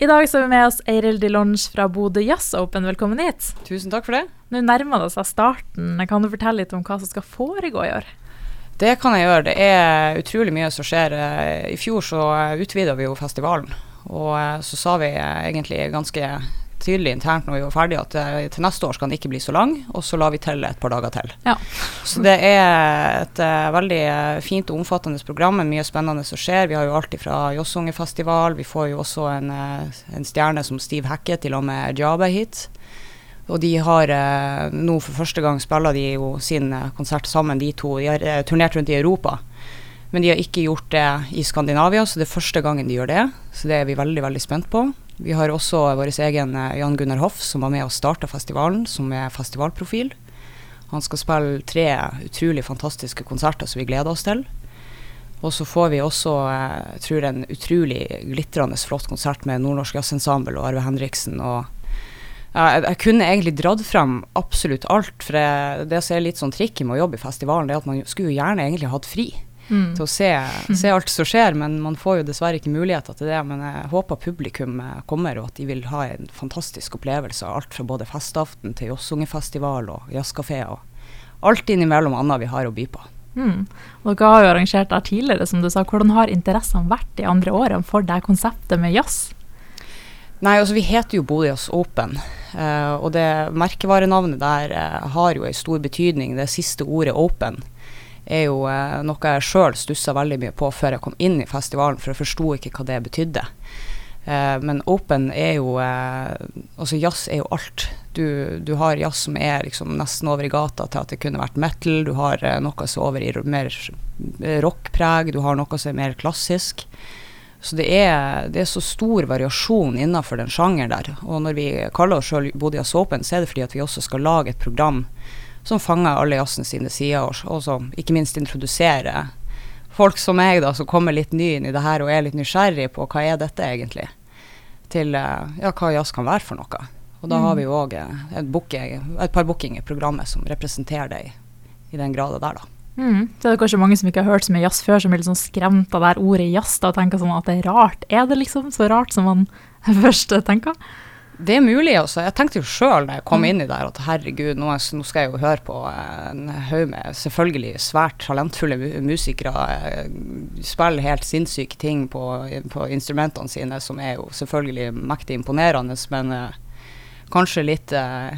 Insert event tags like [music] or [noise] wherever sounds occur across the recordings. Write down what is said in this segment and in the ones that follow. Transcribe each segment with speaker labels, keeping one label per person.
Speaker 1: I dag så har vi med oss Eiril Dilonge fra Bodø Jazz Open. Velkommen hit.
Speaker 2: Tusen takk for det.
Speaker 1: Nå nærmer det seg starten. Kan du fortelle litt om hva som skal foregå i år?
Speaker 2: Det kan jeg gjøre. Det er utrolig mye som skjer. I fjor så utvida vi jo festivalen. Og eh, så sa vi egentlig ganske tydelig internt når vi var ferdige at uh, til neste år skal den ikke bli så lang, og så la vi til et par dager til.
Speaker 1: Ja. [laughs]
Speaker 2: Så det er et uh, veldig uh, fint og omfattende program med mye spennende som skjer. Vi har jo alltid fra Jossungefestival, vi får jo også en, en stjerne som Steve Hackett til og med Jabe hit. Og de har nå for første gang spiller de jo sin konsert sammen, de to. De har turnert rundt i Europa. Men de har ikke gjort det i Skandinavia, så det er første gangen de gjør det. Så det er vi veldig, veldig spent på. Vi har også vår egen eh, Jan Gunnar Hoff, som var med og starta festivalen, som er festivalprofil. Han skal spille tre utrolig fantastiske konserter som vi gleder oss til. Og så får vi også jeg eh, tror en utrolig glitrende flott konsert med Nordnorsk Jazzensemble og Arve Henriksen. og jeg, jeg, kunne egentlig dratt frem absolutt alt, for det, det som er litt sånn tricky med å jobbe i festivalen, det er at man skulle jo gjerne egentlig hatt fri mm. til å se, se, alt som skjer. Men man får jo dessverre ikke muligheter til det. Men jeg håper publikum kommer, og at de vil ha en fantastisk opplevelse av alt fra både festaften til Jossungefestival og jazzkafé og alt innimellom annet vi har å by på.
Speaker 1: Mm. Og dere har jo arrangert der tidligere, som du sa. Hvordan har interessene vært de andre årene for det konseptet med jazz?
Speaker 2: Nei, altså Vi heter jo Bodø Jazz Open, uh, og det merkevarenavnet der uh, har jo en stor betydning. Det siste ordet 'open' er jo eh, noe jeg sjøl stussa veldig mye på før jeg kom inn i festivalen, for jeg forsto ikke hva det betydde. Eh, men open er jo eh, Altså jazz er jo alt. Du, du, har jazz som er liksom nesten over i gata til at det kunne vært metal. Du har noe som er over i mer rockpreg. Du har noe som er mer klassisk. Så det er, det er, så stor variasjon innenfor den sjangeren der. Og når vi kaller oss sjøl Bodias Open, så er det fordi at vi også skal lage et program som fanger alle jazzen sine sider, og, som ikke minst introduserer folk som meg, da, som kommer litt ny inn i det her og er litt nysgjerrig på hva er dette egentlig, til eh, ja, hva jazz kan være for noe. Og da mm. har vi jo òg eh, et, et, par booking i programmet som representerer det i, i den grada der, da.
Speaker 1: Mm. Så er kanskje mange som ikke har hørt så mye jazz før, som blir litt sånn skremt av det ordet jazz da, og tenker sånn at det er rart. Er det liksom så rart som man [laughs] først tenker?
Speaker 2: Det er mulig, altså. Jeg tenkte jo sjøl da jeg kom mm. inn i det at herregud, nå, nå, skal jeg jo høre på en haug med selvfølgelig svært talentfulle musikere eh, spille helt sinnssyke ting på, på, instrumentene sine, som er jo selvfølgelig mektig imponerende, men uh, kanskje litt, uh,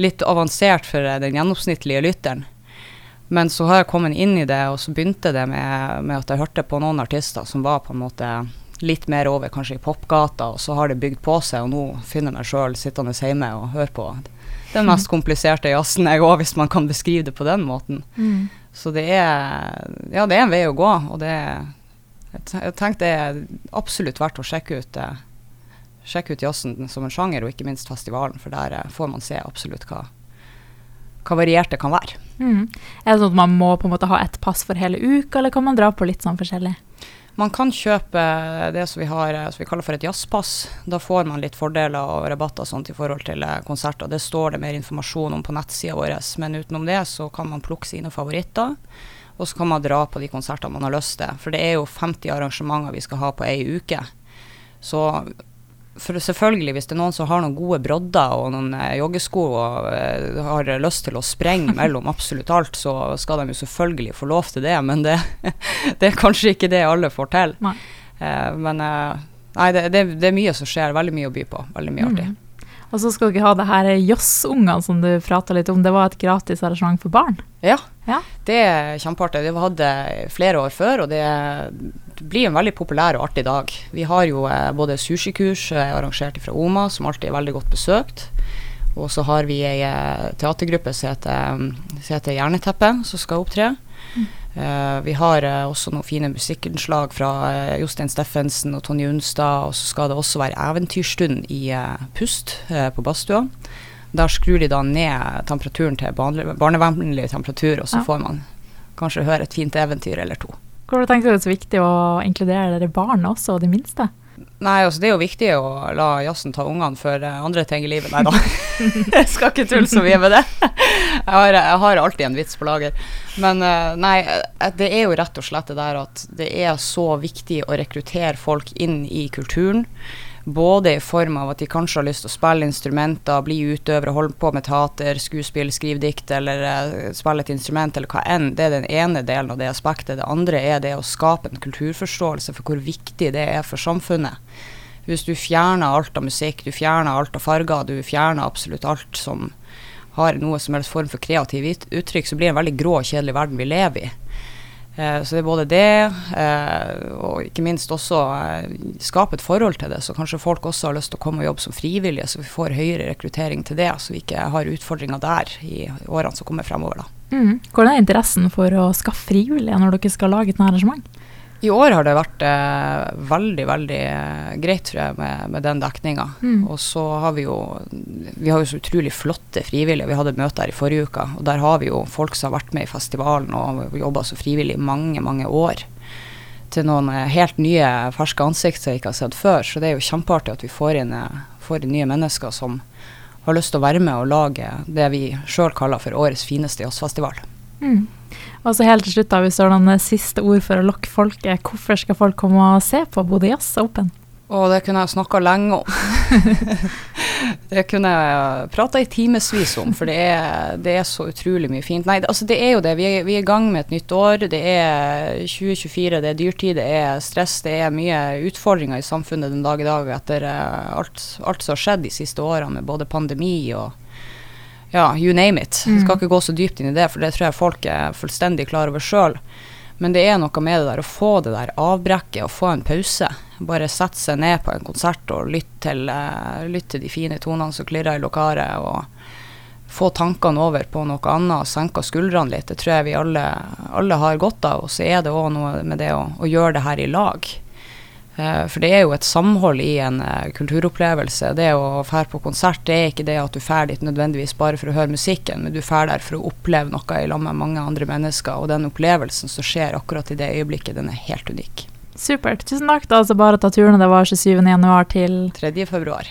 Speaker 2: litt avansert for den gjennomsnittlige lytteren. Men så har jeg kommet inn i det, og så begynte det med, med at jeg hørte på noen artister som var på en måte litt mer over kanskje i popgata, og så har det bygd på seg, og nå finner jeg meg sjøl sittende hjemme og hører på den mest kompliserte jazzen jeg òg, hvis man kan beskrive det på den måten. Mm. Så det er Ja, det er en vei å gå, og det Jeg tenker det er absolutt verdt å sjekke ut det. Sjekke ut jazzen som en sjanger, og ikke minst festivalen, for der eh, får man se absolutt hva, hva variert det kan være.
Speaker 1: Mm. Er det sånn at man må på en måte ha ett pass for hele uka, eller kan man dra på litt sånn forskjellig?
Speaker 2: Man kan kjøpe det som vi, har, som vi kaller for et jazzpass. Da får man litt fordeler og rabatter sånt i forhold til eh, konserter. Det står det mer informasjon om på nettsida vår, men utenom det så kan man plukke sine favoritter. Og så kan man dra på de konsertene man har lyst til. For det er jo 50 arrangementer vi skal ha på ei uke. Så for selvfølgelig, hvis det er noen som har noen gode brodder og noen eh, joggesko og uh, har lyst til å sprenge mellom absolutt alt, så skal de jo selvfølgelig få lov til det, men det, [laughs] det er kanskje ikke det alle får til. Nei. Uh, men uh, nei, det, det, det, er mye som skjer. Veldig mye å by på. Veldig mye mm. artig.
Speaker 1: Og så skal dere ha det her Joss-ungene som du prata litt om. Det var et gratis arrangement for barn?
Speaker 2: Ja, ja. det er kjempeartig. Vi hadde flere år før, og det blir en veldig populær og artig dag. Vi har jo eh, både sushikurs eh, arrangert fra Oma, som alltid er veldig godt besøkt. Og så har vi ei eh, teatergruppe som heter, som heter Hjerneteppe, som skal opptre. Mm. Uh, vi har uh, også noen fine musikkinnslag fra uh, Jostein Steffensen og Tonje Unstad. Og så skal det også være eventyrstund i Pust på badstua. Der skrur de da ned temperaturen til barnevennlig temperatur, og så ja. får man kanskje høre et fint eventyr eller to.
Speaker 1: Hvor tenker du det er så viktig å inkludere dere barna også, og de minste?
Speaker 2: Nei, altså det er jo viktig å la jazzen ta ungene for uh, andre ting i livet. Nei da, [laughs] jeg skal ikke tulle så mye med det. Jeg har, jeg har alltid en vits på lager. Men uh, nei, eh, det er jo rett og slett det der at det er så viktig å rekruttere folk inn i kulturen. Både i form av at de kanskje har lyst til å spille instrumenter, bli utøvere, holde på med teater, skuespill, skrive dikt eller uh, spille et instrument eller hva enn. Det er den ene delen av det aspektet. Det andre er det å skape en kulturforståelse for hvor viktig det er for samfunnet. Hvis du fjerner alt av musikk, du fjerner alt av farger, du fjerner absolutt alt som har noe som helst form for kreativ uttrykk, så blir det en veldig grå og kjedelig verden vi lever i. Eh, så det er både det, eh, og ikke minst også eh, skape et forhold til det. Så kanskje folk også har lyst til å komme og jobbe som frivillige, så vi får høyere rekruttering til det. Så vi ikke har utfordringer der i årene som kommer fremover. da.
Speaker 1: Mm. Hvordan er interessen for å skaffe frivillige når dere skal lage et arrangement?
Speaker 2: I år har det vært eh, veldig, veldig eh, greit, tror jeg, med, med den dekninga. Mm. Og så har vi jo Vi har jo så utrolig flotte frivillige. Vi hadde møte her i forrige uke, og der har vi jo folk som har vært med i festivalen og jobba så frivillig i mange, mange år. Til noen eh, helt nye, ferske ansikter jeg ikke har sett før. Så det er jo kjempeartig at vi får inn, eh, får inn nye mennesker som har lyst til å være med og lage det vi sjøl kaller for årets fineste jazzfestival. Mm.
Speaker 1: Og så helt til slutt, da, hvis du har noen siste ord for å lokke folket, hvorfor skal folk komme og se på Bodø Jazz Open?
Speaker 2: Og det kunne jeg snakka lenge om. [laughs] det kunne jeg prata i timevis om, for det er, det er, så utrolig mye fint. Nei, altså det er jo det. Vi er, vi er, i gang med et nytt år. Det er 2024, det er dyrtid, det er stress, det er mye utfordringer i samfunnet den dag i dag etter alt, alt som har skjedd de siste årene med både pandemi og ja, you name it. Mm. Jeg skal ikke gå så dypt inn i det, for det tror jeg folk er fullstendig klar over sjøl. Men det er noe med det der å få det der avbrekket og få en pause. Bare sette seg ned på en konsert og lytte til, uh, lytte til de fine tonene som klirrer i lokalet. Og få tankene over på noe annet og senke skuldrene litt. Det tror jeg vi alle, alle har godt av. Og så er det òg noe med det å, å gjøre det her i lag. Eh, for det er jo et samhold i en uh, kulturopplevelse. Det å fære på konsert det er ikke det at du fær dit nødvendigvis bare for å høre musikken, men du fær der for å oppleve noe i lag med mange andre mennesker. Og den opplevelsen som skjer akkurat i det øyeblikket, den er helt unik.
Speaker 1: Supert. Tusen takk. da, altså bare ta turen. Det var 27.1 til
Speaker 2: 3. februar.